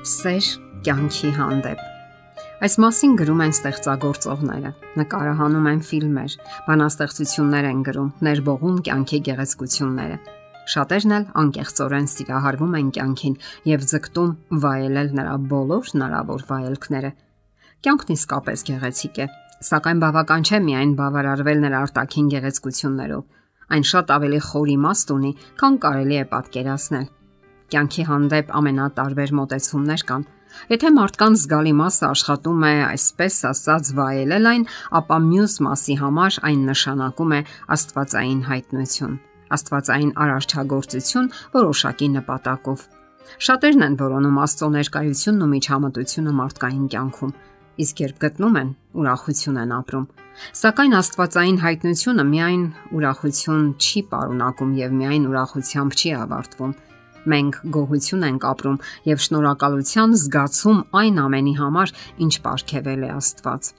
Սեր կյանքի հանդեպ Այս մասին գրում են ստեղծագործողները, նկարահանում են ֆիլմեր, բանաստեղծություններ են գրում, ներբողում կյանքի գեղեցկությունները։ Շատերն էլ անկեղծորեն սիրահարվում են կյանքին եւ ձգտում վայելել նրա բոլոր հնարավոր վայելքները։ Կյանքն իսկապես գեղեցիկ է, սակայն բավական չէ միայն բավարարվել նրա արտաքին գեղեցկություններով։ Այն շատ ավելի խոր իմաստ ունի, քան կարելի է պատկերացնել կյանքի հանդեպ ամենատարբեր մոտեցումներ կան։ Եթե մարդկանց զգալի մասը աշխատում է այսպես ասած վայելել այն, ապա մյուս մասի համար այն նշանակում է աստվածային հայտնություն, աստվածային արարչագործություն որոշակի նպատակով։ Շատերն են որոնում Աստծո ներկայությունն ու միջամտությունը մարդկային կյանքում, իսկ երբ գտնում են, ուրախություն են ապրում։ Սակայն աստվածային հայտնությունը միայն ուրախություն չի ապառունակում եւ միայն ուրախությամբ չի ավարտվում Մենք գոհություն ենք ապրում եւ շնորհակալության զգացում այն ամենի համար, ինչ ապարգևել է Աստված։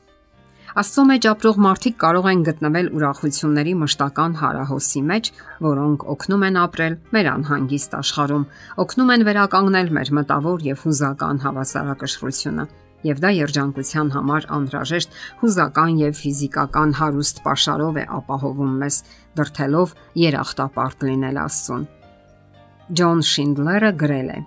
Աստծո մեջ ապրող մարդիկ կարող են գտնվել ուրախությունների մշտական հարահոսի մեջ, որոնք օգնում են ապրել մեր անհանգիստ աշխարհում, օգնում են վերականգնել մեր մտավոր եւ հուզական հավասարակշռությունը եւ դա երջանկության համար անհրաժեշտ հուզական եւ ֆիզիկական հարուստ ապաշարով է ապահովում մեզ, դրթելով երախտապարտ լինել Աստծուն։ Ջոն Շինդլերը գրել է.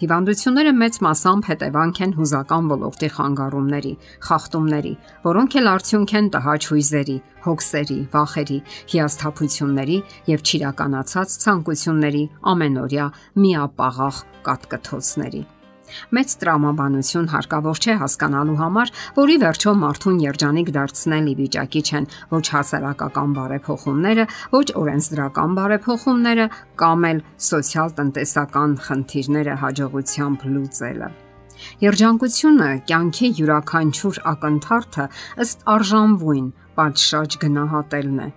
Հիվանդությունները մեծ մասամբ հետևանք են հուզական ոլորտի խանգարումների, խախտումների, որոնք էլ արդյունք են տհաճ հույզերի, հոգսերի, վախերի, հիասթափությունների եւ ճիրականացած ցանկությունների ամենօրյա միապաղաղ կատկթոցների։ Մեծ տրամաբանություն հարկավոր չէ հասկանալու համար, որի վերջո մարդուն երջանիկ դարձնել ի վիճակի չեն ոչ հասարակական բարեփոխումները, ոչ օրենսդրական բարեփոխումները կամ էլ սոցիալ-տնտեսական խնդիրները հաջողությամբ լուծելը։ Երջանկությունը կյանքի յուրաքանչյուր ակնթարթը ըստ արժանվույն պատշաճ գնահատելն է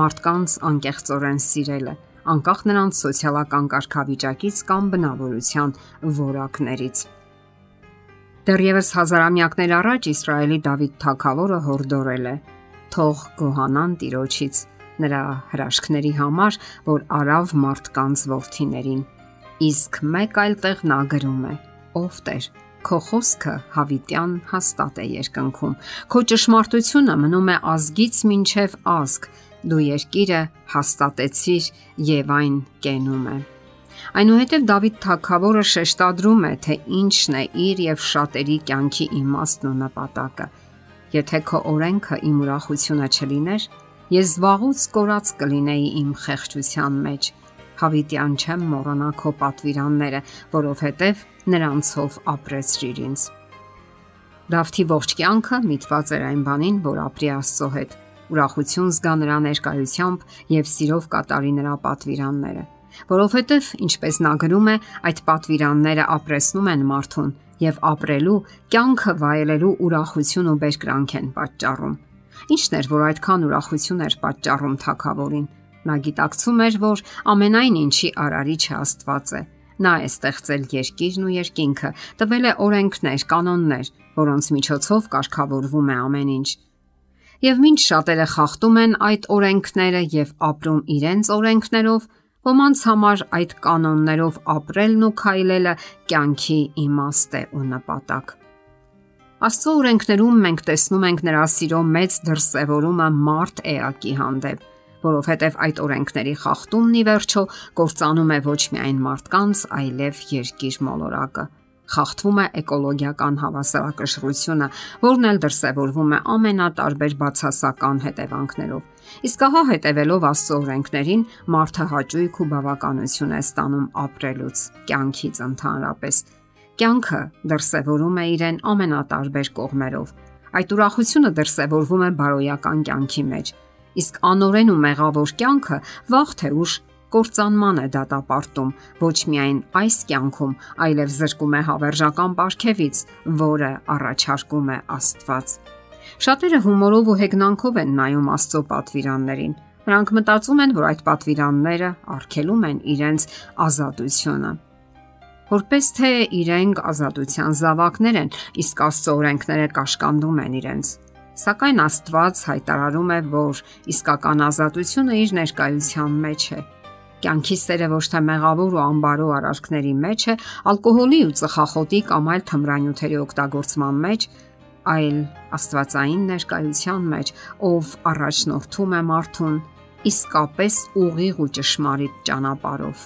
մարդկանց անկեղծորեն սիրելը անկախ նրանց սոցիալական կարգավիճակից կամ բնավորության որակներից։ Դեռևս հազարամյակներ առաջ Իսրայելի Դավիթ թագավորը հորդորել է. «Թող գոհանան Տիրոջից» նրա հրաշքների համար, որ արավ մարդկանց ворթիներին։ Իսկ մեկ այլ տեղ նա գրում է. «Ով Տեր, քո խոսքը հավիտյան հաստատ է երկնքում։ Քո ճշմարտությունը մնում է ազգից մինչև ազգ, դու երկիրը հաստատեցիր եւ այն կենում է։ Այնուհետև Դավիթ թագավորը շեշտադրում է, թե ինչն է իր եւ շատերի կյանքի իմաստն ու նպատակը։ Եթե քո օրենքը իմ ուրախությունը չլիներ, ես զվաղուց կորած կլինեի իմ խեղճության մեջ։ Հավիտյան չեմ մոռանա քո պատվիրանները, որովհետև նրանցով ապրեցրիր ինձ։ Դավթի ողջ կյանքը միտված էր այն բանին, որ ապրի Աստծո հետ ուրախություն զգա նրա ներկայությամբ եւ սիրով կատարի նրա պատվիրանները, որովհետեւ ինչպես նա գրում է, այդ պատվիրանները ապրեսնում են մարդուն եւ ապրելու, կյանքը վայելելու ուրախություն ու բերկրանք են պատճառում։ Ինչն էր, որ այդքան ուրախություն էր պատճառում թակավորին։ Նա գիտակցում էր, որ ամենայն ինչի արարիչը Աստված է։ Նա է ստեղծել երկիրն ու երկինքը, տվել է օրենքներ, կանոններ, որոնց միջոցով կարգավորվում է ամեն ինչ եւ ինչ շատերը խախտում են այդ օրենքները եւ ապրում իրենց օրենքներով, ոմանց համար այդ կանոններով ապրելն ու քայլելը կյանքի իմաստ է ու նպատակ։ Աստծո օրենքներում մենք տեսնում ենք նրա սիրո մեծ դրսևորումը մարդ էակի հանդեպ, որովհետև այդ օրենքների խախտումն ի վերջո կործանում է ոչ միայն մարդկանց, այլև երկիր մոլորակը խախտվում է էկոլոգիական հավասարակշռությունը, որն էլ դրսևորվում է ամենատարբեր բացասական հետևանքներով։ Իսկ ահա հետևելով Աստծո օրենքներին, մարդը հաճույք ու բավականություն է ստանում ապրելուց, կյանքից ընդհանրապես։ Կյանքը դրսևորում է իրեն ամենատարբեր կողմերով։ Այդ ուրախությունը դրսևորվում է բարոյական կյանքի մեջ, իսկ անորեն ու մեղավոր կյանքը վաղ թե ուշ կործանման է դատապարտում ոչ միայն այս կյանքում, այլև զրկում է հավերժական ապարքևից, որը առաջարկում է Աստված։ Շատերը հումորով ու հեգնանքով են նայում Աստծո պատվիրաններին։ Նրանք մտածում են, որ այդ պատվիրանները արգելում են իրենց ազատությունը որպես թե իրենք ազատության զավակներ են, իսկ Աստծո օրենքները կաշկանդում են իրենց։ Սակայն Աստված հայտարարում է, որ իսկական ազատությունը իր ներկայության մեջ է Կյանքի սերը ոչ թե մեղավոր ու անբարո արարքների մեջ է, ալկոհոլի ու ծխախոտի կամ այլ թմրանյութերի օգտագործման մեջ, այլ աստվածային ներկայության մեջ, ով առաջնորդում է մարդուն իսկապես ուղիղ ու ճշմարիտ ճանապարով։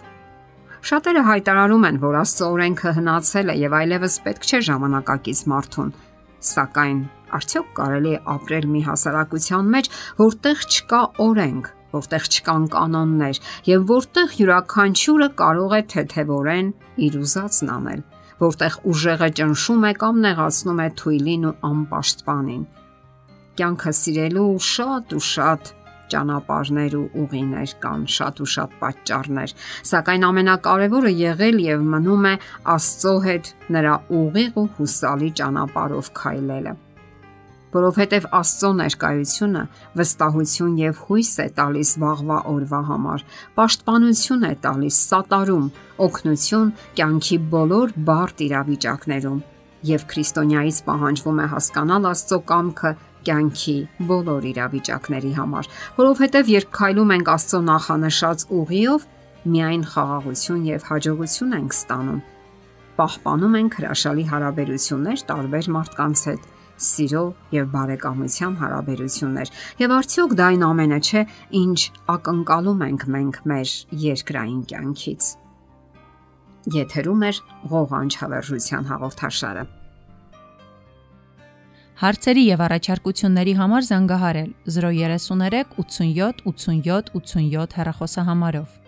Շատերը հայտարարում են, որ Աստծո օրենքը հնացել է եւ այլևս պետք չէ ժամանակակից մարդուն, սակայն արդյոք կարելի է ապրել մի հասարակության մեջ, որտեղ չկա օրենք, որտեղ չկան կանոններ եւ որտեղ յուրաքանչյուրը կարող է թեթևորեն իր ուզածն անել, որտեղ ուժեղը ճնշում է կամ նեղացնում է թույլին ու անպաշտպանին։ Կյանքը սիրելու շատ ու շատ ճանապարհներ ու ուղիներ կան, շատ ու շատ պատճառներ, սակայն ամենակարևորը եղել եւ մնում է Աստծո հետ նրա ուղիղ ու հուսալի ճանապարհով քայլելը որովհետև Աստծո ներկայությունը վստահություն եւ հույս է տալիս վաղվա օրվա համար, պաշտպանություն է տալիս սատարում, օգնություն կյանքի բոլոր բարդ իրավիճակներում եւ քրիստոնյայից պահանջվում է հասկանալ Աստծո կամքը կյանքի բոլոր իրավիճակների համար, որովհետև երբ քայլում ենք Աստծո նախանշած ուղիով, միայն խաղաղություն եւ հաջողություն ենք ստանում։ Պահպանում ենք հրաշալի հարաբերություններ տարբեր մարդկանց հետ սիրո եւ բարեկամության հարաբերություններ։ Եվ արդյոք դա այն ամենը չէ, ինչ ակնկալում ենք մենք մեր երկրային կյանքից։ Եթերում է ղողանջ հավերժության հաղորդաշարը։ Հարցերի եւ առաջարկությունների համար զանգահարել 033 87 87 87 հեռախոսահամարով։